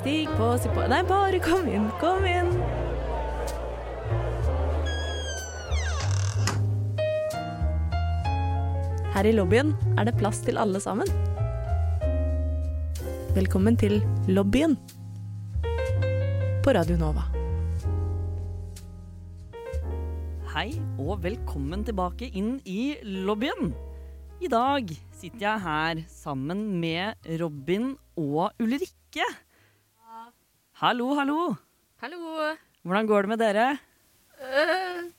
Stig på, si på Nei, bare kom inn, kom inn. Her i lobbyen er det plass til alle sammen. Velkommen til lobbyen på Radio Nova. Hei og velkommen tilbake inn i lobbyen. I dag sitter jeg her sammen med Robin og Ulrikke. Hallo, hallo. Hallo. Hvordan går det med dere? Uh,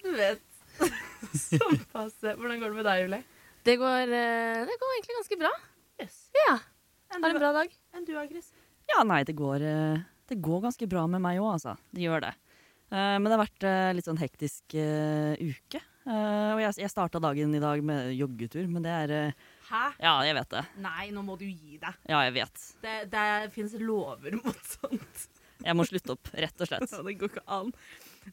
du vet Sånn passe. Hvordan går det med deg, Julie? Det går, eh, det går egentlig ganske bra. Yes. Ja. Har en bra dag. Enn du, Chris? Ja, nei, det går, eh, det går ganske bra med meg òg, altså. Det gjør det. Eh, Men det har vært litt sånn hektisk uke. Eh, Og jeg, jeg starta dagen i dag med joggetur, men det er Hæ? Ja, jeg vet det. Nei, nå må du gi deg. Ja, jeg vet. Det, det fins lover mot sånt. Jeg må slutte opp, rett og slett. Ja, det går ikke an.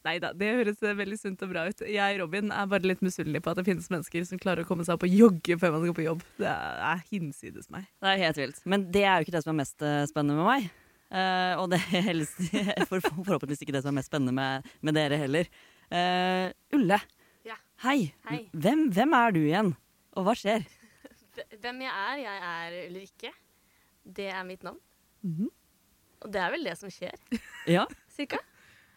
Nei da, det høres veldig sunt og bra ut. Jeg Robin er bare litt misunnelig på at det finnes mennesker som klarer å komme seg opp og jogge før man skal på jobb. Det er, er hinsides meg. Det er helt vilt. Men det er jo ikke det som er mest eh, spennende med meg. Uh, og det er helst, for, forhåpentligvis ikke det som er mest spennende med, med dere heller. Uh, Ulle, Ja. hei. Hei. Hvem, hvem er du igjen? Og hva skjer? Hvem jeg er? Jeg er Ulrikke. Det er mitt navn. Mhm. Og det er vel det som skjer, Ja. cirka.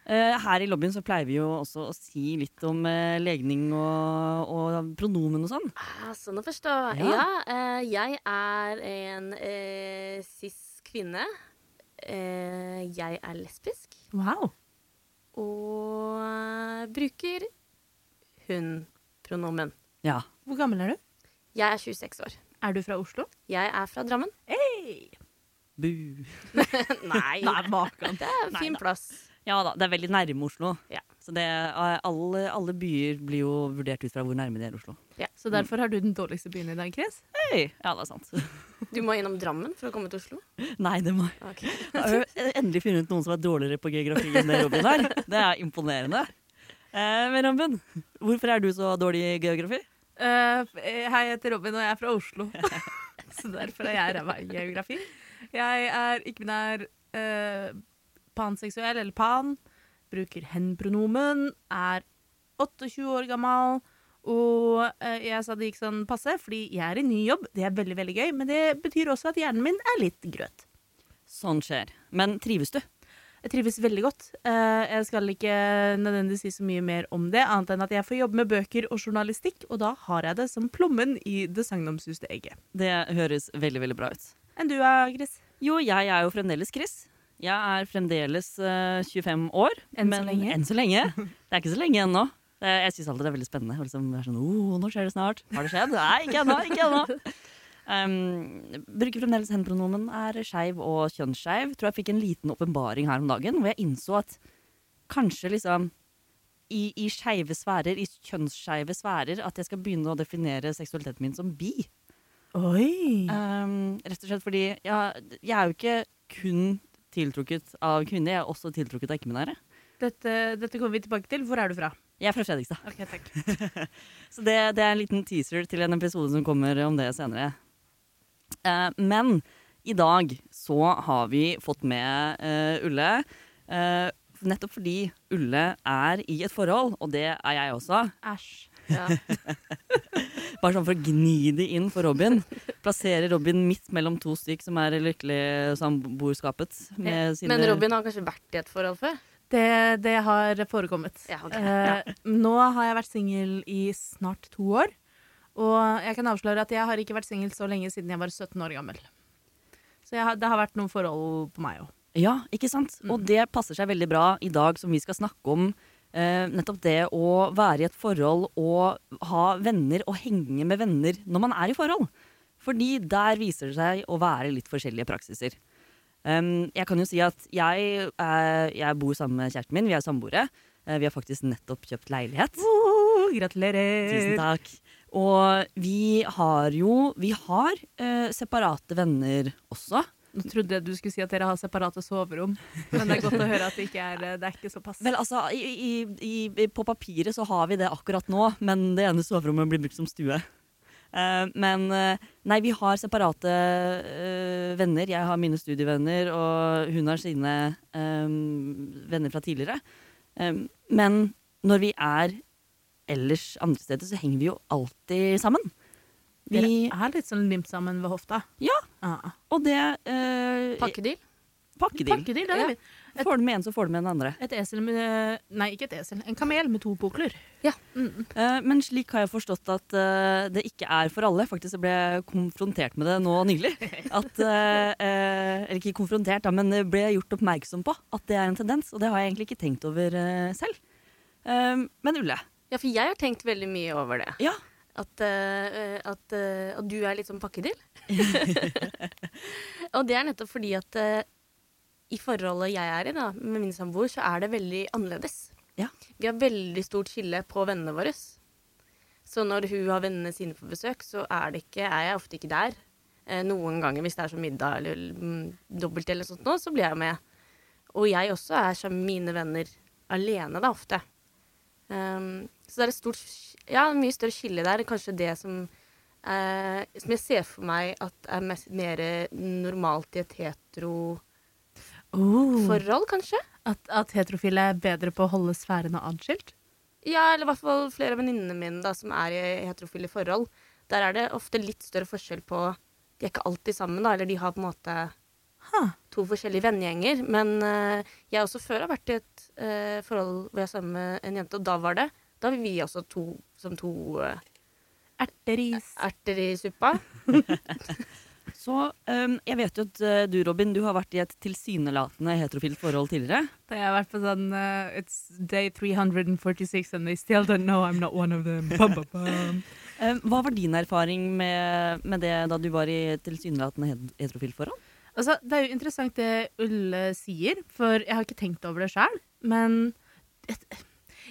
Eh, her i lobbyen så pleier vi jo også å si litt om eh, legning og, og pronomen og sånn. Ah, sånn å forstå. Ja. Ja, eh, jeg er en eh, cis kvinne. Eh, jeg er lesbisk. Wow. Og bruker hun-pronomen. Ja. Hvor gammel er du? Jeg er 26 år. Er du fra Oslo? Jeg er fra Drammen. Hey! Bu. Nei, Nei, makan. det er en fin Neida. plass. Ja da, det er veldig nærme Oslo. Ja. Så det, alle, alle byer blir jo vurdert ut fra hvor nærme de er Oslo. Så derfor har du den dårligste byen i dag, Chris? Hey. Ja, det er sant. Du må innom Drammen for å komme til Oslo. Nei, det må Ok. Jeg har endelig funnet noen som er dårligere på geografi enn det Robin er. Det er imponerende. Eh, men Robin, hvorfor er du så dårlig i geografi? Eh, hei, jeg heter Robin, og jeg er fra Oslo. Så derfor er jeg ræva i geografi. Jeg er ikke-binær uh, panseksuell, eller pan. Bruker hen-pronomen. Er 28 år gammel. Og uh, jeg sa det gikk sånn passe, fordi jeg er i ny jobb. Det er veldig veldig gøy, men det betyr også at hjernen min er litt grøt. Sånn skjer. Men trives du? Jeg trives veldig godt. Eh, jeg skal ikke nødvendigvis si så mye mer om det, annet enn at jeg får jobbe med bøker og journalistikk, og da har jeg det som plommen i det sagnomsuste egget. Det høres veldig veldig bra ut. Enn du, da, Chris? Jo, jeg er jo fremdeles Chris. Jeg er fremdeles eh, 25 år. Enn så lenge. Enn så lenge. Det er ikke så lenge ennå. Jeg syns alltid det er veldig spennende. Liksom, er sånn, oh, nå skjer det snart. Har det skjedd? Nei, ikke ennå. Ikke ennå. Um, bruker fremdeles hen-pronomen. Er skeiv og kjønnsskeiv. Tror jeg fikk en liten åpenbaring her om dagen hvor jeg innså at kanskje liksom i, i skeive sfærer, i kjønnsskeive sfærer, at jeg skal begynne å definere seksualiteten min som bi. Oi! Um, rett og slett fordi ja, jeg er jo ikke kun tiltrukket av kvinner, jeg er også tiltrukket av ikke-binære. Dette, dette kommer vi tilbake til. Hvor er du fra? Jeg er fra Fredrikstad. Ok, takk. Så det, det er en liten teaser til en episode som kommer om det senere. Eh, men i dag så har vi fått med eh, Ulle. eh, nettopp fordi Ulle er i et forhold, og det er jeg også. Æsj. Ja. Bare sånn for å gni det inn for Robin. Plassere Robin midt mellom to stykk som er lykkelig samboerskapet. med sine- Men Robin har kanskje vært i et forhold før? Det, det har forekommet. Ja, ok. Eh, Nå har jeg vært singel i snart to år. Og jeg kan avsløre at jeg har ikke vært singel så lenge siden jeg var 17 år gammel. Så har, det har vært noen forhold på meg òg. Ja, ikke sant? Og det passer seg veldig bra i dag som vi skal snakke om eh, nettopp det å være i et forhold og ha venner og henge med venner når man er i forhold. Fordi der viser det seg å være litt forskjellige praksiser. Um, jeg kan jo si at jeg, eh, jeg bor sammen med kjæresten min, vi er samboere. Eh, vi har faktisk nettopp kjøpt leilighet. gratulerer! Tusen takk. Og vi har jo Vi har eh, separate venner også. Nå trodde jeg du skulle si at dere har separate soverom, men det er godt å høre at det ikke er, det er ikke såpass. Vel, altså, i, i, i, På papiret så har vi det akkurat nå, men det ene soverommet blir brukt som stue. Eh, men eh, nei, vi har separate eh, venner. Jeg har mine studievenner, og hun har sine eh, venner fra tidligere. Eh, men når vi er ellers andre steder, så henger vi jo alltid sammen. Vi, Dere er litt sånn limt sammen ved hofta. Ja. Ah. og det eh, Pakkedeal. Pakkedeal. Pakkedeal, det er Ja. det. Et- Får du med en, så får du med den andre. Et esel med Nei, ikke et esel. En kamel med to pukler. Ja. Mm. Eh, men slik har jeg forstått at uh, det ikke er for alle. Faktisk jeg ble jeg konfrontert med det nå nylig. At, uh, eh, eller ikke konfrontert, da, men ble gjort oppmerksom på at det er en tendens. Og det har jeg egentlig ikke tenkt over eh, selv. Eh, men Ulle. Ja, for jeg har tenkt veldig mye over det. Ja. At, uh, at, uh, at du er litt sånn pakkedill. og det er nettopp fordi at uh, i forholdet jeg er i, da, med min samboer, så er det veldig annerledes. Ja. Vi har veldig stort skille på vennene våre. Så når hun har vennene sine på besøk, så er, det ikke, er jeg ofte ikke der. Noen ganger hvis det er sånn middag eller mm, dobbelt eller sånt nå, så blir jeg med. Og jeg også er sammen med mine venner alene, da, ofte. Um, så det er et stort Ja, mye større skille der. Kanskje det som eh, Som jeg ser for meg at er mest, mer normalt i et hetero Oh. forhold, kanskje. At, at heterofile er bedre på å holde sfærene adskilt? Ja, eller i hvert fall flere av venninnene mine da, som er i heterofile forhold. Der er det ofte litt større forskjell på De er ikke alltid sammen, da, eller de har på en måte Ha. to forskjellige vennegjenger. Men uh, jeg også før har vært i et uh, forhold hvor jeg er sammen med en jente, og da var det Da vil vi også to som to uh, Erteris. erter i suppa. Så um, jeg vet jo at eh, du, Robin, du har vært i et tilsynelatende heterofilt forhold tidligere. Da jeg har vært på sånn uh, It's day 346 and they still don't know I'm not one of them. Bum, bum, bum. um, hva var din erfaring med, med det da du var i et tilsynelatende heterofilt forhold? Altså, det er jo interessant det Ulle sier, for jeg har ikke tenkt over det sjøl. Men jeg,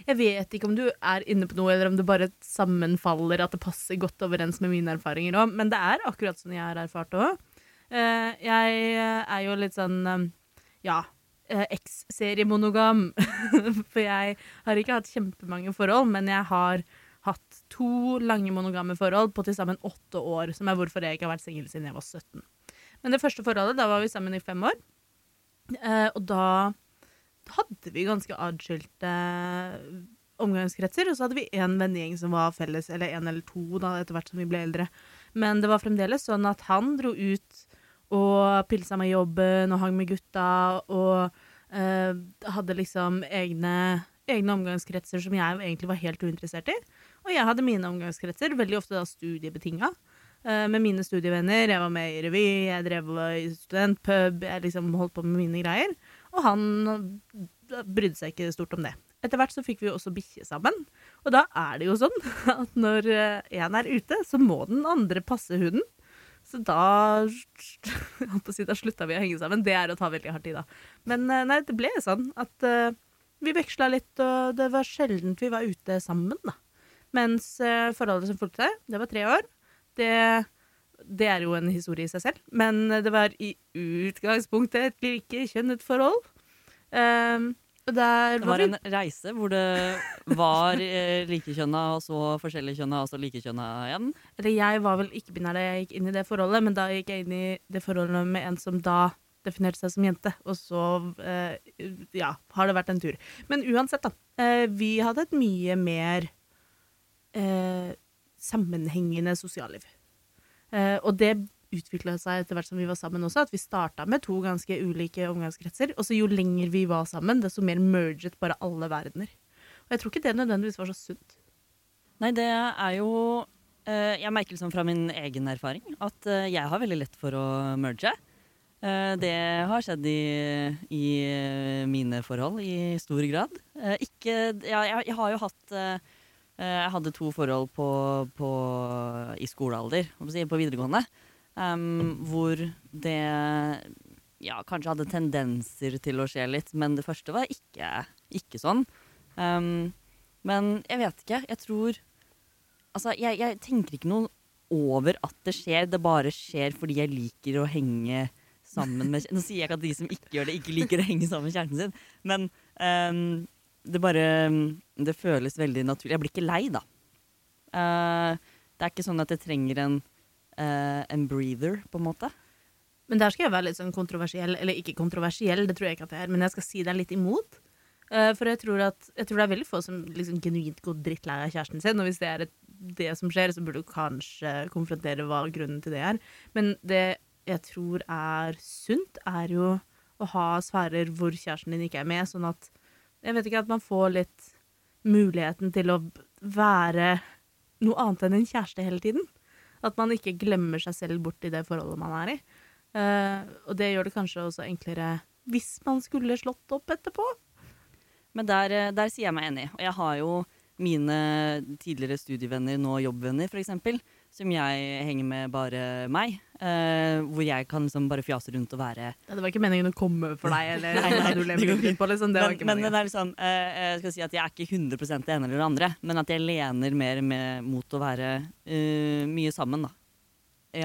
jeg vet ikke om du er inne på noe, eller om det bare sammenfaller, at det passer godt overens med mine erfaringer òg. Men det er akkurat sånn jeg har erfart det òg. Jeg er jo litt sånn eh, ja. eh, Eks-seriemonogam. For jeg har ikke hatt kjempemange forhold, men jeg har hatt to lange monogame forhold på til sammen åtte år, som er hvorfor jeg ikke har vært singel siden jeg var 17. Men det første forholdet, da var vi sammen i fem år. Eh, og da hadde vi ganske adskilte omgangskretser. Og så hadde vi én vennegjeng som var felles, eller én eller to da, etter hvert som vi ble eldre. Men det var fremdeles sånn at han dro ut og pilsa med jobben og hang med gutta og eh, hadde liksom egne, egne omgangskretser som jeg egentlig var helt uinteressert i. Og jeg hadde mine omgangskretser, veldig ofte da studiebetinga eh, med mine studievenner. Jeg var med i revy, jeg drev i studentpub, jeg liksom holdt på med mine greier. Og han eh, brydde seg ikke stort om det. Etter hvert så fikk vi også bikkje sammen. Og da er det jo sånn at når én er ute, så må den andre passe hunden. Så da Da slutta vi å henge sammen. Det er å ta veldig hardt i, da. Men eh, nei, det ble sånn at uh, vi veksla litt, og det var sjelden vi var ute sammen, da. Mens uh, forholdet som fulgte, det var tre år. Det, det er jo en historie i seg selv. Men det var i utgangspunktet et likekjønnet forhold. Um, og der Det var var vi en reise hvor det var eh, likekjønna, og så forskjellige kjønna, og så likekjønna igjen. Eller jeg var vel ikke-binær da jeg gikk inn i det forholdet, men da gikk jeg inn i det forholdet med en som da definerte seg som jente. Og så, eh, ja, har det vært en tur. Men uansett, da. Eh, vi hadde et mye mer eh, sammenhengende sosialliv. Eh, og det utvikla seg etter hvert som vi var sammen også, at vi starta med to ganske ulike omgangskretser. Og så jo lenger vi var sammen, desto mer merget bare alle verdener. Og jeg tror ikke det nødvendigvis var så sunt. Nei, det er jo eh, Jeg merker liksom fra min egen erfaring at eh, jeg har veldig lett for å merge. Det har skjedd i, i mine forhold i stor grad. Ikke ja, jeg, jeg har jo hatt Jeg hadde to forhold på, på, i skolealder, på videregående, um, hvor det ja, kanskje hadde tendenser til å skje litt, men det første var ikke, ikke sånn. Um, men jeg vet ikke. Jeg tror Altså, jeg, jeg tenker ikke noe over at det skjer. Det bare skjer fordi jeg liker å henge sammen med Nå sier jeg ikke at de som ikke gjør det, ikke liker å henge sammen med kjæresten sin, men um, det bare Det føles veldig naturlig. Jeg blir ikke lei, da. Uh, Det er ikke sånn at jeg trenger en, uh, en breather, på en måte. Men der skal jeg være litt sånn kontroversiell, eller ikke kontroversiell, det tror jeg ikke at jeg er, men jeg skal si deg litt imot. Uh, for jeg tror, at, jeg tror det er veldig få som liksom genuint går drittlei av kjæresten sin, og hvis det er et, det som skjer, så burde du kanskje konfrontere hva grunnen til det er. Men det jeg tror er sunt, er jo å ha sfærer hvor kjæresten din ikke er med, sånn at jeg vet ikke, at man får litt muligheten til å være noe annet enn en kjæreste hele tiden. At man ikke glemmer seg selv bort i det forholdet man er i. Uh, og det gjør det kanskje også enklere hvis man skulle slått opp etterpå. Men der, eh, der sier jeg meg enig. Og jeg har jo mine tidligere studievenner, nå jobbvenner f.eks., som jeg henger med bare meg. Uh, hvor jeg kan liksom bare fjase rundt og være Ja, det var ikke meningen å komme for deg, eller Nei, nei, du det lever litt på, liksom. Det var men, ikke men det meningen. er liksom uh, Jeg skal si at jeg er ikke 100 det ene eller det andre, men at jeg lener mer med, mot å være uh, mye sammen, da.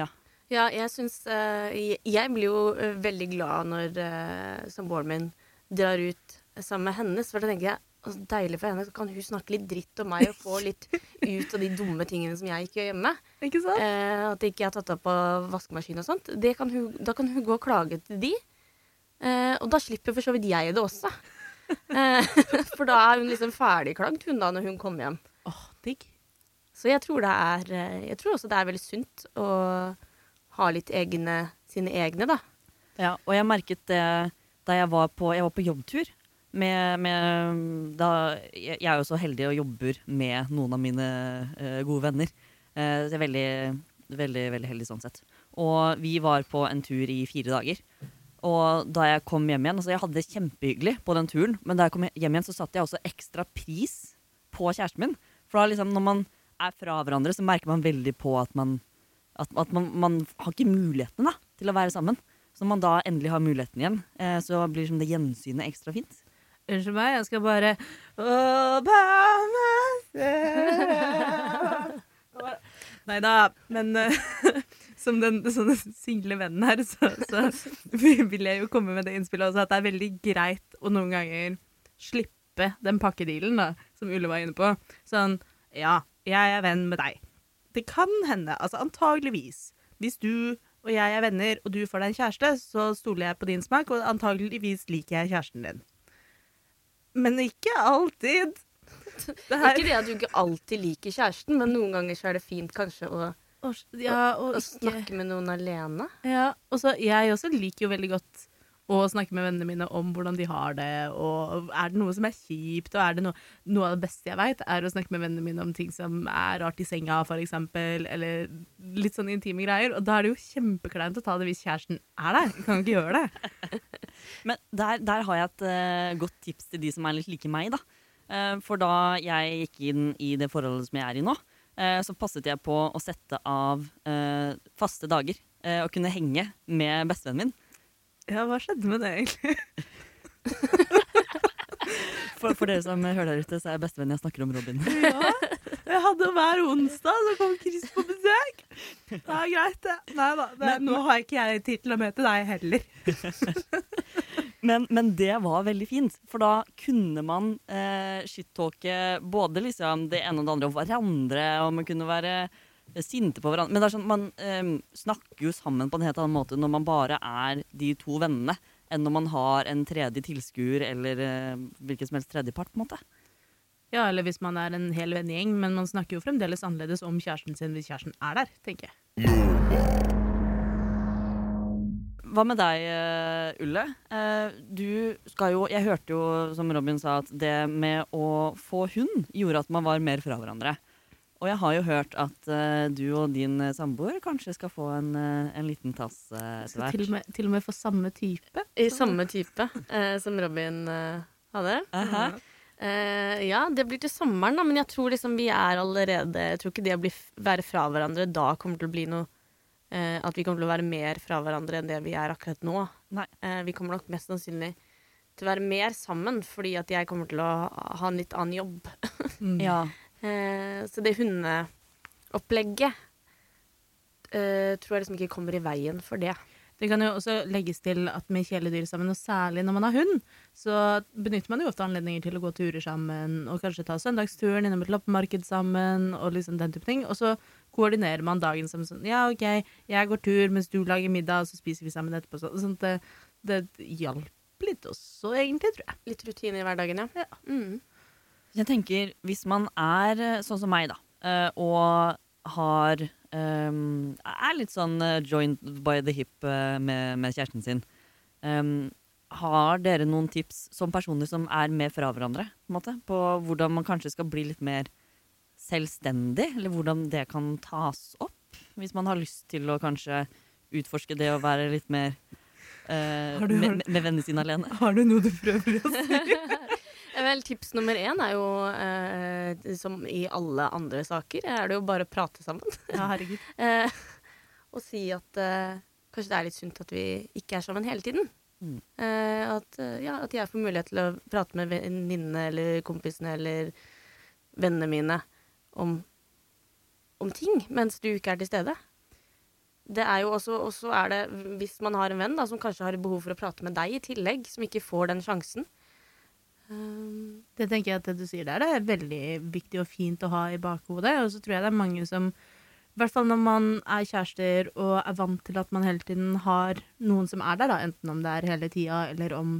Ja. Ja, jeg syns jeg- Jeg blir jo veldig glad når uh, samboeren min drar ut sammen med hennes, for da tenker jeg altså, deilig for henne, så kan hun snakke litt dritt om meg og få litt ut av de dumme tingene som jeg ikke gjør hjemme. Ikke sant? Eh, at jeg ikke har tatt opp på vaskemaskin og sånt. Det kan hun, da kan hun gå og klage til de. Eh, og da slipper for så vidt jeg det også. Eh, for da er hun liksom ferdigklagd, hun da, når hun kommer hjem. Åh, digg. Så jeg tror det er eh, Jeg tror også det er veldig sunt å ha litt egne, sine egne, da. ja. Og jeg merket det da jeg var på, jeg var på jobbtur. Med, med, da, jeg, er jo så heldig og jobber med noen av mine uh, gode venner. Uh, så er veldig, veldig, veldig heldig sånn sett. Og vi var på en tur i fire dager. Og da jeg kom hjem igjen, altså jeg hadde det kjempehyggelig på den turen, men da jeg kom hjem igjen, så satte jeg også ekstra pris på kjæresten min. For da liksom, når man er fra hverandre, så merker man veldig på at man, at, at man, man har ikke muligheten da, til å være sammen. Så når man da endelig har muligheten igjen, eh, så blir liksom det gjensynet ekstra fint. Unnskyld meg, jeg skal bare. Nei da, men eh, som den sånne single vennen her, så, så vil jeg jo komme med det innspillet også, at det er veldig greit å noen ganger slippe den pakkedealen, da, som Ulle var inne på. Sånn, ja, jeg er venn med deg. Det kan hende, altså antageligvis, hvis du og jeg er venner, og du får deg en kjæreste, så stoler jeg på din smak, og antageligvis liker jeg kjæresten din. Men ikke alltid. Ikke det at du ikke alltid liker kjæresten, men noen ganger så er det fint kanskje å, Å, ja, og å å snakke med noen alene. Ja, og så jeg også liker jo veldig godt å snakke med vennene mine om hvordan de har det, og er det noe som er kjipt, og er det noe Noe av det beste jeg veit, er å snakke med vennene mine om ting som er rart i senga, for eksempel, eller litt sånn intime greier, og da er det jo kjempekleint å ta det hvis kjæresten er der. Kan ikke gjøre det. Men der, der har jeg et uh, godt tips til de som er litt like meg, da. Uh, for da jeg gikk inn i det forholdet som jeg er i nå, uh, så passet jeg på å sette av faste dager. og kunne henge med bestevennen min. Ja, hva skjedde med det, egentlig? For, for dere som hører der ute, så er bestevennen jeg snakker om Robin. Ja, jeg hadde hver onsdag, så kom Chris på besøk. Det er greit, det. Nei da, det, nå har ikke jeg tid til å møte deg heller. Men, men det var veldig fint, for da kunne man eh, shit-talke både liksom det ene og det andre om hverandre, og man kunne være sinte på hverandre. Men sånn, man um, snakker jo sammen på en helt annen måte når man bare er de to vennene, enn når man har en tredje tilskuer eller uh, hvilken som helst tredjepart. på en måte. Ja, eller hvis man er en hel vennegjeng, men man snakker jo fremdeles annerledes om kjæresten sin hvis kjæresten er der, tenker jeg. Hva med deg, uh, Ulle? Uh, du skal jo Jeg hørte jo, som Robin sa, at det med å få hund gjorde at man var mer fra hverandre. Og jeg har jo hørt at uh, du og din eh, samboer kanskje skal få en, uh, en liten tass etter hvert. til til og med få samme type. I samme type eh, som Robin hadde. -huh. Eh, ja, det blir til sommeren, da, men jeg tror liksom vi er allerede Jeg tror ikke det å bli, være fra hverandre da kommer til å bli noe eh, At vi kommer til å være mer fra hverandre enn det vi er akkurat nå. Nei. Eh, vi kommer nok mest sannsynlig til å være mer sammen, fordi at jeg kommer til å ha en litt annen jobb. Mm. Ja. Eh, så det hundeopplegget eh, tror jeg liksom ikke kommer i veien for det. Det kan jo også legges til at med kjæledyr sammen, og særlig når man har hund, så benytter man jo ofte anledninger til å gå turer sammen, og kanskje ta søndagsturen innom et loppemarked sammen, og liksom den type ting. Og så koordinerer man dagen som sånn Ja, OK, jeg går tur mens du lager middag, og så spiser vi sammen etterpå. Sånn at det, det hjalp litt også, egentlig, tror jeg. Litt rutine i hverdagen, ja. Ja. Mm. Jeg tenker, hvis man er eh, sånn som meg, da, eh, og har um, Er litt sånn eh, joined by the hip med, med kjæresten sin. Um, har dere noen tips som personer som er med fra hverandre, på, måte, på hvordan man kanskje skal bli litt mer selvstendig? Eller hvordan det kan tas opp? Hvis man har lyst til å kanskje utforske det å være litt mer Uh, Har du- med, med vennene sine alene. Har du noe du prøver å si? Eh, Vel, tips nummer én er jo, eh, som i alle andre saker, er det jo bare å prate sammen. Ja, herregud. Eh, og si at eh, kanskje det er litt sunt at vi ikke er sammen hele tiden. Mm. Eh, at, eh, ja, at jeg får mulighet til å prate med venninnene eller kompisene eller vennene mine om, om ting mens du ikke er til stede. Det er jo også, også er det, hvis man har en venn da, som kanskje har behov for å prate med deg i tillegg, som ikke får den sjansen. Um, Det tenker jeg at det du sier der, det er veldig viktig og fint å ha i bakhodet. Og så tror jeg det er mange som, i hvert fall når man er kjærester og er vant til at man hele tiden har noen som er der, da, enten om det er hele tida eller om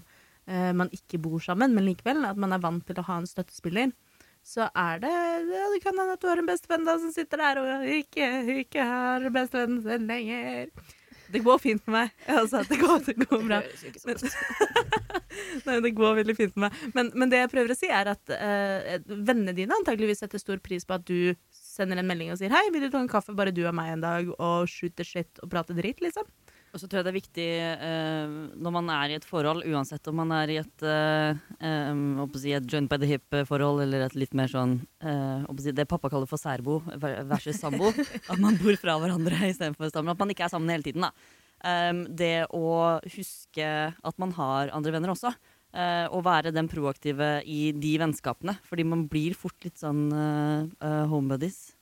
eh, man ikke bor sammen, men likevel, at man er vant til å ha en støttespiller, så er det ja, Det kan hende at du har en bestevenn da som sitter der og ikke, ikke har bestevennen sin lenger. Det går fint med meg. Altså, det går, det går bra. sånn ut. Nei, det går veldig fint med meg. Men, men det jeg prøver å si, er at eh, vennene dine antageligvis setter stor pris på at du sender en melding og sier 'hei, vil du ta en kaffe, bare du og meg en dag', og shooter shit og prater dritt, liksom. Og så tror jeg det er viktig eh, når man er i et forhold, uansett om man er i et, uh, um, si et joint by the hip-forhold eller et litt mer sånn eh, si det pappa kaller for særbo versus sambo. at man bor fra hverandre istedenfor sammen. At man ikke er sammen hele tiden. det å huske at man har andre venner også. eh, og være den proaktive i de vennskapene. Fordi man blir fort litt sånn uh, homebuddies.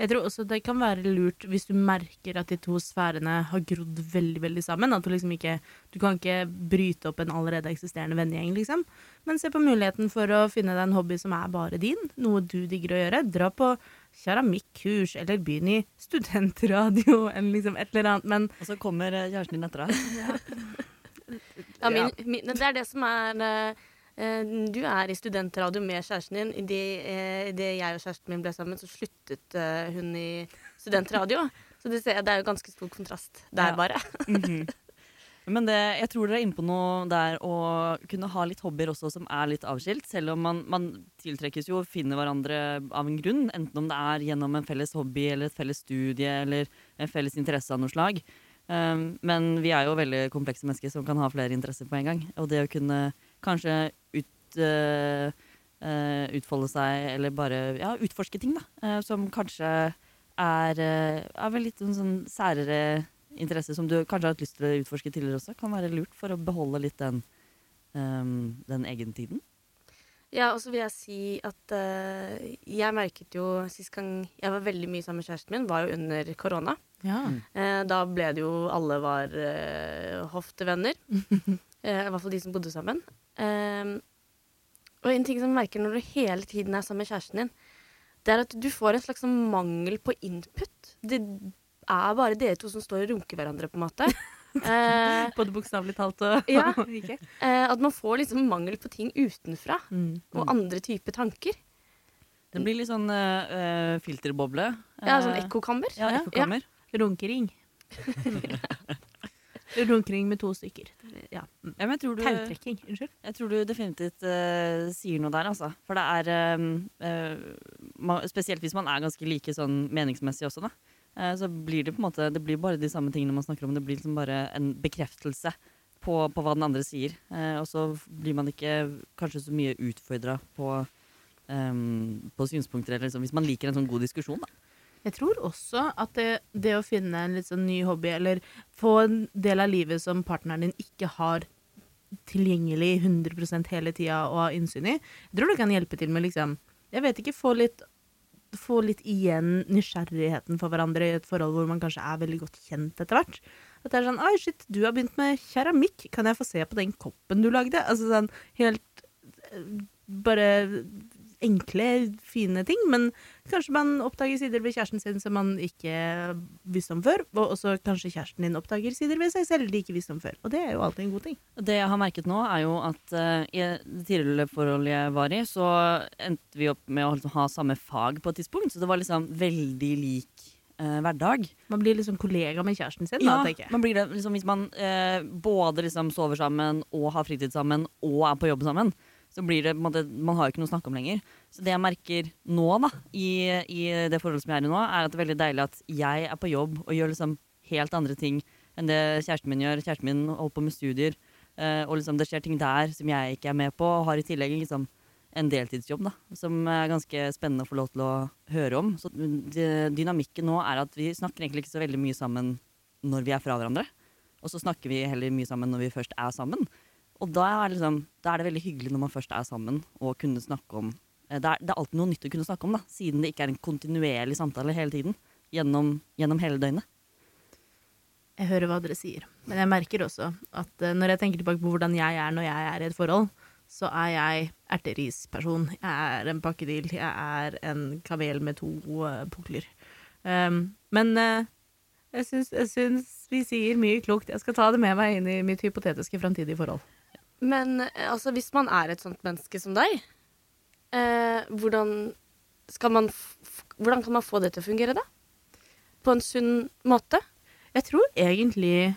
Jeg tror også det kan være lurt hvis du merker at de to sfærene har grodd veldig veldig sammen. At du liksom ikke Du kan ikke bryte opp en allerede eksisterende vennegjeng, liksom. Men se på muligheten for å finne deg en hobby som er bare din. Noe du digger å gjøre. Dra på keramikkurs, eller begynn i studentradio, eller liksom et eller annet. Men Og så kommer eh, kjæresten din etter deg. Ja, min, min, det er det som er eh, Du er i studentradio med kjæresten din. Idet uh, det jeg og kjæresten min ble sammen, så sluttet eh, hun i studentradio. Så det, ser, det er jo ganske stor kontrast der, Ja. bare. Mhm. Men det, jeg tror dere er inne på noe der å kunne ha litt hobbyer også som er litt avskilt. Selv om man, man tiltrekkes jo og finner hverandre av en grunn. Enten om det er gjennom en felles hobby eller et felles studie eller en felles interesse av noe slag. Um, men vi er jo veldig komplekse mennesker som kan ha flere interesser på en gang. Og det å kunne kanskje ut, øh, øh, utfolde seg, eller bare ja, utforske ting, da. øh, som kanskje er, er vel litt en sånn særere interesse som du kanskje har hatt lyst til å utforske tidligere også, kan være lurt for å beholde litt den, um, den egentiden. Ja, og så vil jeg si at uh, jeg merket jo sist gang jeg var veldig mye sammen med kjæresten min, var jo under korona. ja. Uh, da ble det jo Alle var uh, hoftevenner. Eh, I hvert fall de som bodde sammen. Eh, og en ting som jeg merker når du hele tiden er sammen med kjæresten din, det er at du får en slags sånn mangel på input. Det er bare dere to som står og runker hverandre, på en måte. Eh, Både bokstavelig talt og Ja. ikke. eh, at man får liksom mangel på ting utenfra. Mm. Og andre typer tanker. Det blir litt sånn øh, filterboble. Ja, sånn Eh, ekkokammer. Ja, Ja. ekkokammer. Runkering. Runkering med to stykker. Ja. Ja, men jeg tror du, Tautrekking. Unnskyld. Jeg tror du definitivt uh, sier noe der, altså. For det er um, uh, Spesielt hvis man er ganske like sånn meningsmessig også, da. Uh, så blir det på en måte Det blir bare de samme tingene man snakker om. Det blir liksom bare en bekreftelse på, på hva den andre sier. Og så blir man ikke kanskje så mye utfordra på, um, på synspunkter, eller liksom, hvis man liker en sånn god diskusjon, da. Jeg tror også at det, det å finne en litt sånn ny hobby, eller få en del av livet som partneren din ikke har tilgjengelig 100% hele tida og ha innsyn i, jeg tror det kan hjelpe til med liksom Jeg vet ikke, få litt få litt igjen nysgjerrigheten for hverandre i et forhold hvor man kanskje er veldig godt kjent etter hvert. At det er sånn Oi, shit, du har begynt med keramikk. Kan jeg få se på den koppen du lagde? Altså sånn helt eh, Bare enkle, fine ting. Men kanskje man oppdager sider ved kjæresten sin som man ikke visste om før. Og også kanskje kjæresten din oppdager sider ved seg selv de ikke visste om før. Og det er jo alltid en god ting. Det jeg har merket nå, er jo at uh, i det tidligere forholdet jeg var i, så endte vi opp med å liksom ha samme fag på et tidspunkt. Så det var liksom veldig lik eh, hverdag. Man blir liksom kollega med kjæresten sin, da, tenker jeg. man blir det liksom, Hvis man eh, både liksom sover sammen og har fritid sammen og er på jobb sammen, så blir det Man har jo ikke noe å snakke om lenger. Så det jeg merker nå, da, i, i det forholdet som jeg er i nå, er at det er veldig deilig at jeg er på jobb og gjør liksom helt andre ting enn det kjæresten min gjør. Kjæresten min holder på med studier, eh, og liksom det skjer ting der som jeg ikke er med på, og har i tillegg liksom en deltidsjobb da, som er ganske spennende å få lov til å høre om. Så dy- dynamikken nå er at vi snakker egentlig ikke så veldig mye sammen når vi er fra hverandre. Og så snakker vi heller mye sammen når vi først er sammen. Og da er, liksom, da er det veldig hyggelig når man først er sammen, og kunne snakke om eh, det er, det er alltid noe nytt å kunne snakke om, da, siden det ikke er en kontinuerlig samtale hele tiden. Gjennom, gjennom hele døgnet. Jeg hører hva dere sier. Men jeg merker også at eh, når jeg tenker tilbake på hvordan jeg er når jeg er i et forhold, så er jeg erterisperson. Jeg er en pakkedil. Jeg er en kamel med to uh, pukler. Um, men uh, jeg syns vi sier mye klokt. Jeg skal ta det med meg inn i mitt hypotetiske framtidige forhold. Men eh, altså, hvis man er et sånt menneske som deg, eh, hvordan, hvordan kan man få det til å fungere, da? På en sunn måte? Jeg tror egentlig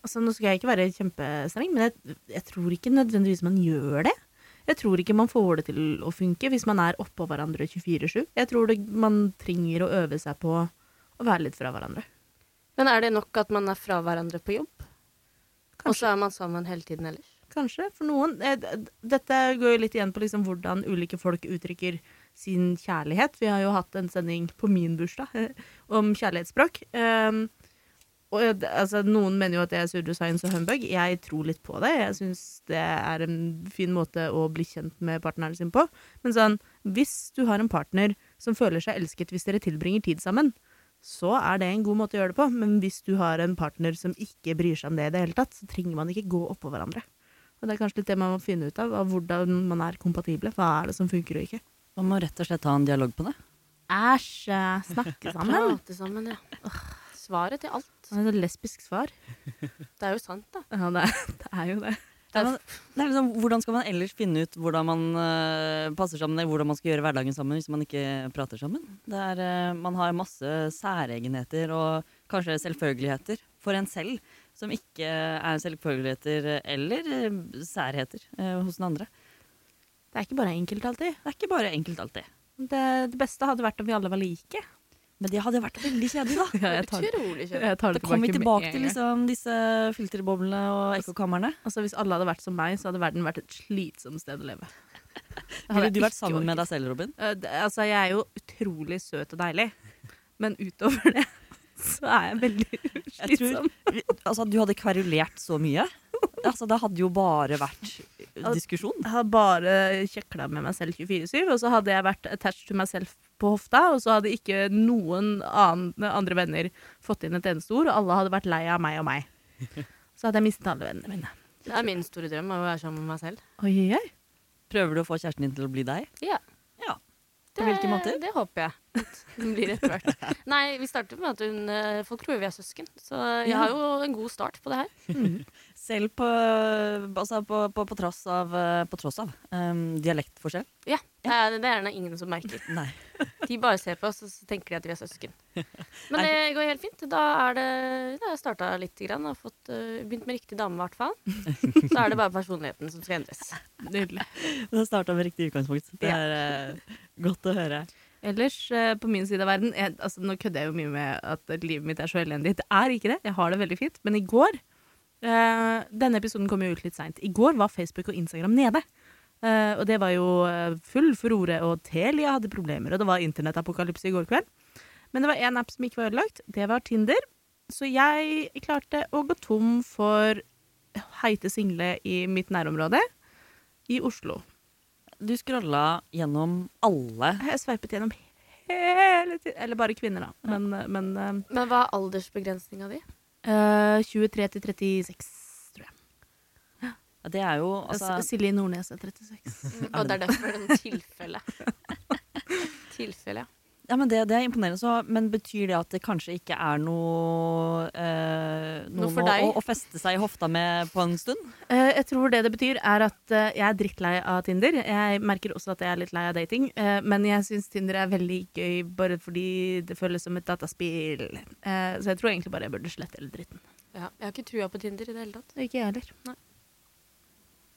Altså, nå skal jeg ikke være kjempestreng, men jeg, jeg tror ikke nødvendigvis man gjør det. Jeg tror ikke man får det til å funke hvis man er oppå hverandre 24-7. Jeg tror det, man trenger å øve seg på å være litt fra hverandre. Men er det nok at man er fra hverandre på jobb? Og så er man sammen hele tiden ellers? Kanskje, for noen. Eh, Dette går jo litt igjen på liksom hvordan ulike folk uttrykker sin kjærlighet. Vi har jo hatt en sending på min bursdag eh, om kjærlighetsspråk. Um, og eh, altså, Noen mener jo at det er pseudoscience og humbug. Jeg tror litt på det. Jeg syns det er en fin måte å bli kjent med partneren sin på. Men sånn, hvis du har en partner som føler seg elsket hvis dere tilbringer tid sammen, så er det en god måte å gjøre det på. Men hvis du har en partner som ikke bryr seg om det i det hele tatt, så trenger man ikke gå oppå hverandre. Og det er kanskje litt det man må finne ut av, av hvordan man er kompatible. Hva er det som funker og ikke? Man må rett og slett ha en dialog på det. Æsj, eh, snakke sammen. Prate sammen, ja. Svaret til alt. Det er et lesbisk svar. Det er jo sant, da. Ja, det er, det er jo det. det, er, det er liksom, hvordan skal man ellers finne ut hvordan man uh, passer sammen, eller hvordan man skal gjøre hverdagen sammen hvis man ikke prater sammen? Det er, eh, man har masse særegenheter og kanskje selvfølgeligheter for en selv som ikke er selvfølgeligheter eller eh, særheter eh, hos den andre. Det er ikke bare enkelt alltid. Det er ikke bare enkelt alltid. Det, det beste hadde vært om vi alle var like. Men det hadde vært veldig kjedelig, da. Ja, jeg tar, Utrolig kjedelig. Da det kommer vi tilbake til liksom, disse filterboblene og ekkokamrene. Altså, Hvis alle hadde vært som meg, så hadde verden vært et slitsomt sted å leve. Ville du vært sammen med deg selv, Robin? Uh, det- Altså, jeg er jo utrolig søt og deilig, men utover det så er jeg veldig Jeg tror, slitsom. altså, du hadde kverulert så mye. Altså, det hadde jo bare vært diskusjon. Jeg hadde bare kjekla med meg selv 24-7, og så hadde jeg vært attached to meg selv på hofta, og så hadde ikke noen annen, andre venner fått inn et eneste ord, og alle hadde vært lei av meg og meg. Så hadde jeg mistet alle vennene mine. Det er min store drøm å være sammen med meg selv. Oi, oi, oi. Prøver du å få kjæresten din til å bli deg? Ja. På hvilke måter? Det håper jeg. Hun blir etter hvert. Nei, vi startet med at hun eh, Folk tror vi er søsken, så jeg har jo en god start på det her. Selv på, altså på, på, på tross av, eh, på tross av um, dialektforskjell? Ja, det er det er det ingen som merker. Nei. De bare ser på oss og så tenker de at vi er søsken. Men det går helt fint. Da er det Da har jeg starta litt grann, og fått, uh, begynt med riktig dame, i hvert fall. Så er det bare personligheten som skal endres. Nydelig. har starta med riktig utgangspunkt. Det er uh, godt å høre. Ellers, på min side av verden jeg, altså, Nå kødder jeg jo mye med at livet mitt er så elendig. Det er ikke det. Jeg har det veldig fint. Men i går eh, Denne episoden kom jo ut litt seint. I går var Facebook og Instagram nede. Uh, og det var jo eh, full furore, og Telia hadde problemer, og det var internettapokalypse i går kveld. Men det var én app som ikke var ødelagt. Det var Tinder. Så jeg klarte å gå tom for heite single i mitt nærområde i Oslo. Du scrolla gjennom alle Jeg sveipet gjennom hele tiden Eller bare kvinner, da. Men, men uh, Men hva er aldersbegrensninga di? Eh, 23 til 36, tror jeg. Ja, det er jo altså, Silje Nordnes er 36. Mm, Og det er derfor det er tilfelle. tilfelle, ja. Ja, men det, det er imponerende. Så, men betyr det at det kanskje ikke er noe eh, Noe noe for å, deg? å, å feste seg i hofta med på en stund? Eh, jeg tror det det betyr, er at eh, jeg er drittlei av Tinder. Jeg merker også at jeg er litt lei av dating. eh, men jeg syns Tinder er veldig gøy bare fordi det føles som et dataspill. Eh, så jeg tror egentlig bare jeg burde slette hele dritten. ja. Jeg har ikke trua på Tinder i det hele tatt. Ikke jeg heller.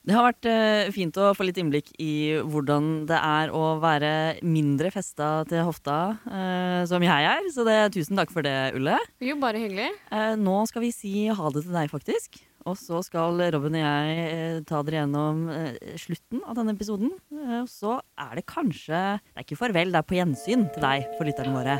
Det har vært eh, fint å få litt innblikk i hvordan det er å være mindre festa til hofta, eh, som jeg er. Så det, tusen takk for det, Ulle. Jo, bare hyggelig. Eh, nå skal vi si ha det til deg, faktisk. Og så skal Robin og jeg ta dere gjennom slutten av denne episoden. Og så er det kanskje Det er ikke farvel, det er på gjensyn til deg for lytterne våre.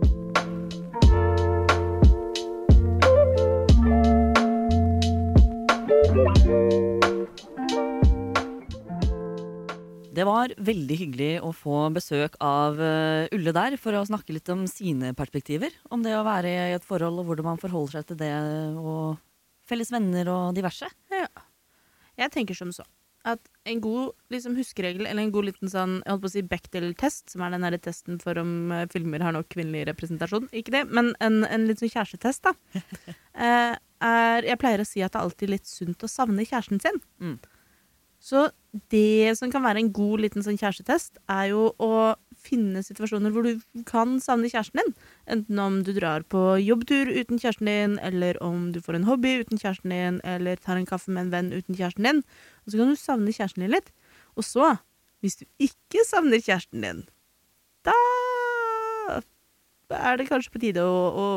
Var veldig hyggelig å få besøk av eh, Ulle der for å snakke litt om sine perspektiver. Om det å være i et forhold og hvordan man forholder seg til det, og felles venner og diverse. Ja. Jeg tenker som så. At en god liksom, huskeregel, eller en god liten sånn, jeg holdt på å si Bechdel-test, som er den der testen for om uh, filmer har nok kvinnelig representasjon, ikke det, men en, en litt sånn kjærestetest, da. uh, er, jeg pleier å si at det er alltid litt sunt å savne kjæresten sin. Mm. Så det som kan være en god liten sånn kjærestetest, er jo å finne situasjoner hvor du kan savne kjæresten din. Enten om du drar på jobbtur uten kjæresten din, eller om du får en hobby uten kjæresten din, eller tar en kaffe med en venn uten kjæresten din. Og så kan du savne kjæresten din litt. Og så, hvis du ikke savner kjæresten din, da er det kanskje på tide å, å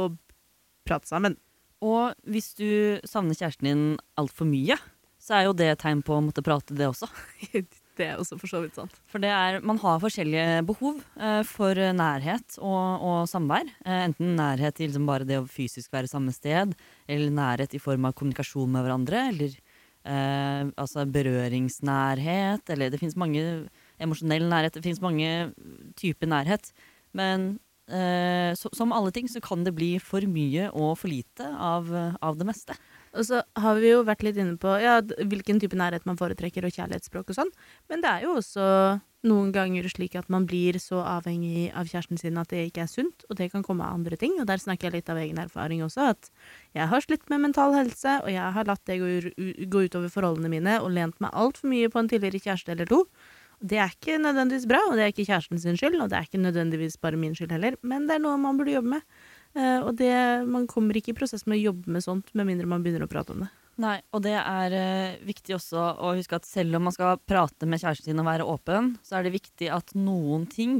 prate sammen. Og hvis du savner kjæresten din altfor mye, så er jo det et tegn på å måtte prate, det også. Det er også for så vidt sant. For det er, man har forskjellige behov eh, for nærhet og, og samvær. Eh, enten nærhet til liksom bare det å fysisk være samme sted, eller nærhet i form av kommunikasjon med hverandre, eller eh, altså berøringsnærhet, eller det finnes mange emosjonell nærhet, det finnes mange typer nærhet. Men eh, så, som alle ting så kan det bli for mye og for lite av, av det meste. Og så har vi jo vært litt inne på ja, hvilken type nærhet man foretrekker, og kjærlighetsspråk og sånn. Men det er jo også noen ganger slik at man blir så avhengig av kjæresten sin at det ikke er sunt, og det kan komme av andre ting. Og der snakker jeg litt av egen erfaring også, at jeg har slitt med mental helse, og jeg har latt det gå, utover forholdene mine og lent meg altfor mye på en tidligere kjæreste eller to. Det er ikke nødvendigvis bra, og det er ikke kjæresten sin skyld, og det er ikke nødvendigvis bare min skyld heller, men det er noe man burde jobbe med. Eh, og det, man kommer ikke i prosess med å jobbe med sånt med mindre man begynner å prate om det. Nei, og det er uh, viktig også å huske at selv om man skal prate med kjæresten sin og være åpen, så er det viktig at noen ting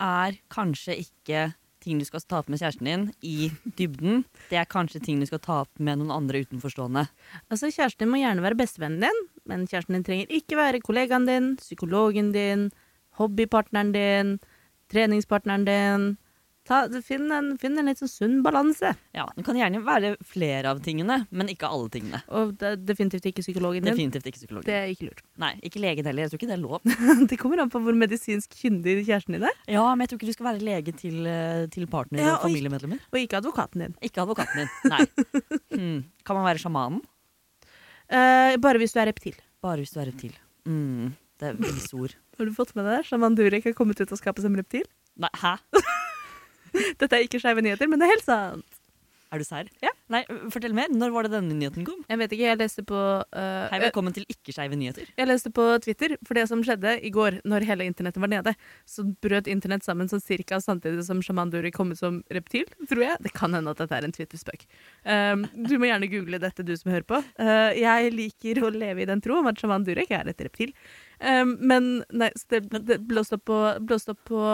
er kanskje ikke ting du skal ta opp med kjæresten din i dybden. Det er kanskje ting du skal ta opp med noen andre utenforstående. Altså, Kjæresten din må gjerne være bestevennen din, men kjæresten din trenger ikke være kollegaen din, psykologen din, hobbypartneren din, treningspartneren din. Ta, finn, en, finn en litt sånn sunn balanse. Ja, Det kan gjerne være flere av tingene, men ikke alle tingene. Og det definitivt ikke psykologen din. Definitivt ikke psykologen. Det er ikke lurt. Nei, ikke legen heller. Jeg tror ikke det er lov. Det kommer an på hvor medisinsk kyndig kjæresten din er, Ja, Men jeg tror ikke du skal være lege til, eh, til partner Ja, og og- familiemedlemmer. og ikke advokaten din. Ikke advokaten din. Nei. Hmm. Kan man være sjamanen? Uh, bare hvis du er reptil. Bare hvis du er reptil. Mm. Det er visord. Har du fått med deg det? Shaman Durek har kommet ut av skapet som reptil. Nei, hæ? Dette er ikke skeive nyheter, men det er helt sant. Er du sær? Ja. Nei, fortell mer. Når var det denne nyheten kom? Jeg vet ikke, jeg leste på uh, Hei, velkommen til ikke-skeive nyheter. Jeg leste på Twitter, for det som skjedde i går, når hele internettet var nede, så brøt internett sammen sånn cirka samtidig som Shaman Durek kom ut som reptil, tror jeg. Det kan hende at dette er en Twitter-spøk. Um, du må gjerne google dette, du som hører på. Uh, jeg liker å leve i den tro om at Shaman Durek er et reptil. Um, men nei, det, det blåste opp på, blåste opp på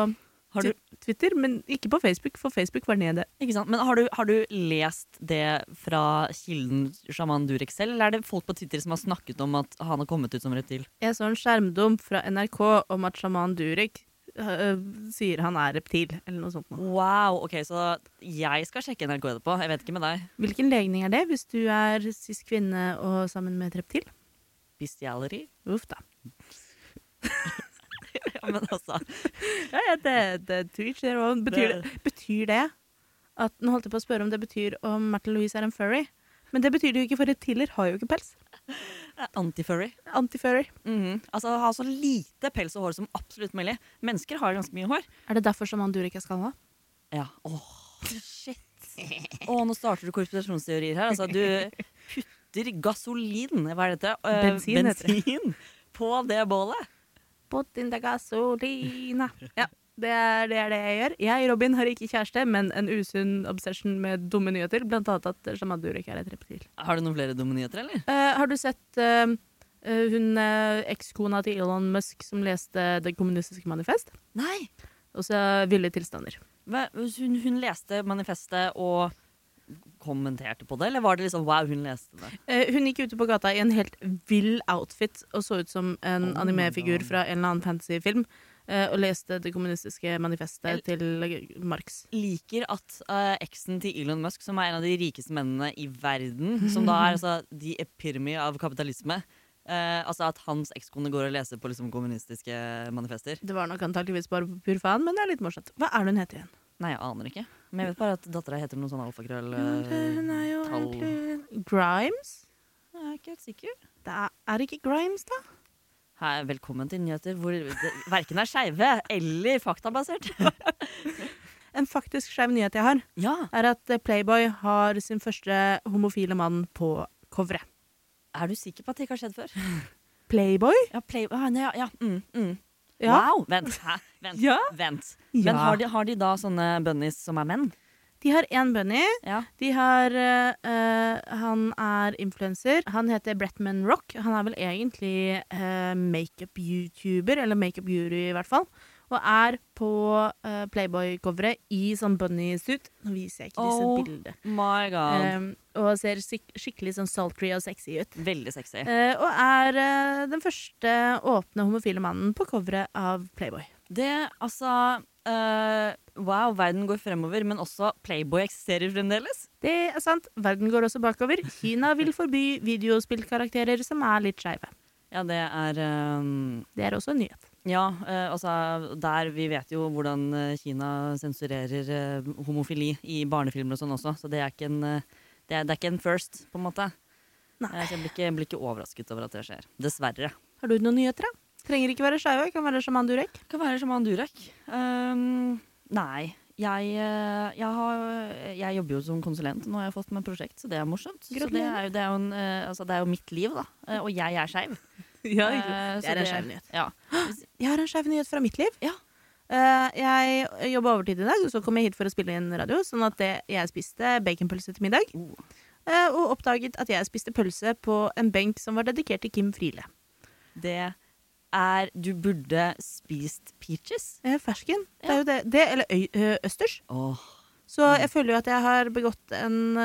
Har du, Twitter, men ikke på Facebook, for Facebook var nede. ikke sant? Men har du, har du lest det fra kilden sjaman Durek selv, eller er det folk på Twitter som har snakket om at han har kommet ut som reptil? Jeg så en skjermdump fra NRK om at sjaman Durek øh, sier han er reptil, eller noe sånt. noe. Wow, ok, så jeg skal sjekke NRK etterpå. Jeg vet ikke med deg. Hvilken legning er det, hvis du er cis kvinne og sammen med et reptil? Bestiality? Uff da. ja, men altså Ja, ja, det, det Twitch, det. Betyr det, betyr det at Nå holdt jeg på å spørre om det betyr om Märtha Louise er en furry. Men det betyr det jo ikke, for reptiler har jo ikke pels. Anti-furry. Anti-furry. Mhm. Altså ha så lite pels og hår som absolutt mulig. Mennesker har ganske mye hår. Er det derfor som Durek er skalla? Ja. Åh, shit. Åh, nå starter du korporasjonsteorier her. Altså, du putter gasolin, hva er dette? Uh, Bensin bensin på det bålet. Put in the gasolina. Ja, det er, det er det jeg gjør. Jeg, Robin, har ikke kjæreste, men en usunn obsession med dumme nyheter. Blant annet at Jamal Durek er et reptil. Har du noen flere dumme nyheter, eller? Uh, har du sett uh, eh, hun uh, ekskona til Elon Musk som leste Det kommunistiske manifest? Nei. Og så Ville tilstander. Hva, hun, hun leste manifestet og kommenterte på det, eller var det liksom wow, hun leste det? Eh, hun gikk ute på gata i en helt vill outfit og så ut som en Oh animefigur fra en eller annen fantasyfilm. eh, og leste Det kommunistiske manifestet El- til Marx. Liker at eh, eksen til Elon Musk, som er en av de rikeste mennene i verden, som da er altså the epitome av kapitalisme Uh, Altså at hans ekskone går og leser på liksom kommunistiske manifester. Det var nok antakeligvis bare på pur faen, men det er litt morsomt. Hva er det hun heter igjen? Nei, jeg aner ikke. Men jeg vet bare at dattera heter noe sånn alfakrøll hun er jo eh, tall egentlig Grimes? Jeg er ikke helt sikker. Det er, er det ikke Grimes, da? Hei, velkommen til nyheter hvor det verken er skeive eller faktabasert. En faktisk skeiv nyhet jeg har, Ja, er at eh, Playboy har sin første homofile mann på coveret. Er du sikker på at det ikke har skjedd før? Playboy? Ja, play, ah, ja, ja. Mm, mm. Ja. Wow! Vent. Hæ? Vent. Ja. Vent. Men har de, har de da sånne bunnies som er menn? De har én bunny. Ja. De har eh, Han er influenser. Han heter Bretman Rock. Han er vel egentlig uh, makeup-youtuber, eller makeup-guru i hvert fall. Og er på uh, Playboy-coveret i sånn bunny-suit. Nå viser jeg ikke disse Oh. bildene. My god. Um, og ser skik skikkelig sånn sultry og sexy ut. Veldig sexy. Uh, og er uh, den første åpne homofile mannen på coveret av Playboy. Det, altså Wow, verden går fremover, men også Playboy eksisterer fremdeles. Det er sant. Verden går også bakover. Kina vil forby videospillkarakterer som er litt skeive. Ja, det er um... Det er også en nyhet. Ja, eh, altså der Vi vet jo hvordan eh, Kina sensurerer eh, homofili i barnefilmer og sånn også, så det er en eh, det er, det er ikke en first, på en måte. Nei. Eh, Så jeg blir ikke, blir ikke overrasket over at det skjer. Dessverre. Har du noen nyheter, da? Trenger ikke være skeive, kan være sjaman Durek. Kan være som han Durek. Um, nei. Jeg, jeg, har, jeg jobber jo som konsulent. Nå har jeg fått meg prosjekt, så det er morsomt. Så det er, jo, det, er en, altså, det er jo mitt liv, da. Og jeg er skeiv. Ja, Eh, det er en skeiv nyhet. Ja. Jeg har en skeiv nyhet fra mitt liv. Ja. Uh, jeg jobba overtid i dag, så kom jeg hit for å spille inn radio. Sånn at det, jeg spiste baconpølse til middag. Oh. eh, og oppdaget at jeg spiste pølse på en benk som var dedikert til Kim Friele. Det er Du burde spist peaches. Uh, fersken. Det er jo det. det eller ø, østers. Oh. Så jeg føler jo at jeg har begått en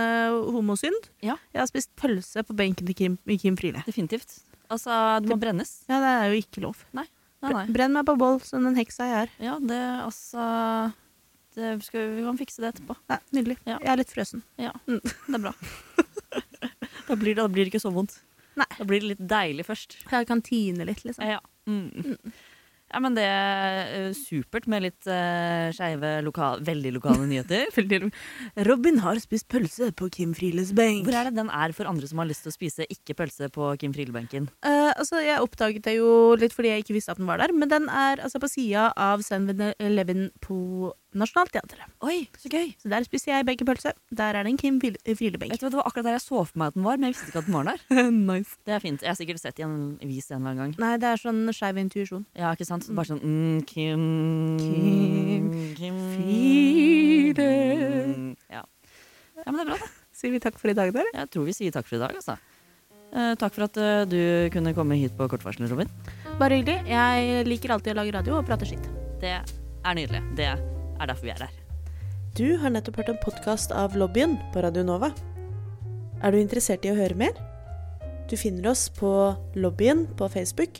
homosynd. Ja. Jeg har spist pølse på benken til Kim, Kim Friele. Definitivt. Altså, det må brennes. Ja, det er jo ikke lov. Nei, nei. Brenn meg på boll som den heksa jeg er. Ja, det altså det skal, Vi kan fikse det etterpå. Nei, nydelig. Ja. Jeg er litt frøsen. Ja, Mm. det er bra. da, blir det, da blir det ikke så vondt. Nei. Da blir det litt deilig først. Jeg kan tine litt, liksom. Ja. Mm. Ja, men det er eh, supert med litt uh, skeive, lokal, veldig lokale nyheter. Robin har spist pølse på Kim Frieles benk. Hvor er det den er for andre som har lyst til å spise ikke pølse på Kim Friele-benken? Uh, altså, jeg oppdaget det jo litt fordi jeg ikke visste at den var der, men den er altså på sida av 7-Eleven på Nationaltheatret. Oi, så gøy! Så der spiser jeg baconpølse. Der er det en Kim Friele-benk. Det var akkurat der jeg så for meg at den var, men jeg visste ikke at den var der. nice. Det er fint. Jeg har sikkert sett i en vis en eller annen gang. Nei, det er sånn skeiv intuisjon. Ja, ikke sant? Bare sånn mm, Kim Kim Kim Fire. Mm, Ja. ja, men det er bra, da. Sier vi takk for i dag, dere? Jeg tror vi sier takk for i dag, altså. Eh, takk for at eh, du kunne komme hit på kort varsel, Robin. Bare hyggelig. Jeg liker alltid å lage radio og prate skitt. Det er nydelig. Det er derfor vi er her. Du har nettopp hørt en podkast av Lobbyen på Radio Nova. Er du interessert i å høre mer? Du finner oss på Lobbyen på Facebook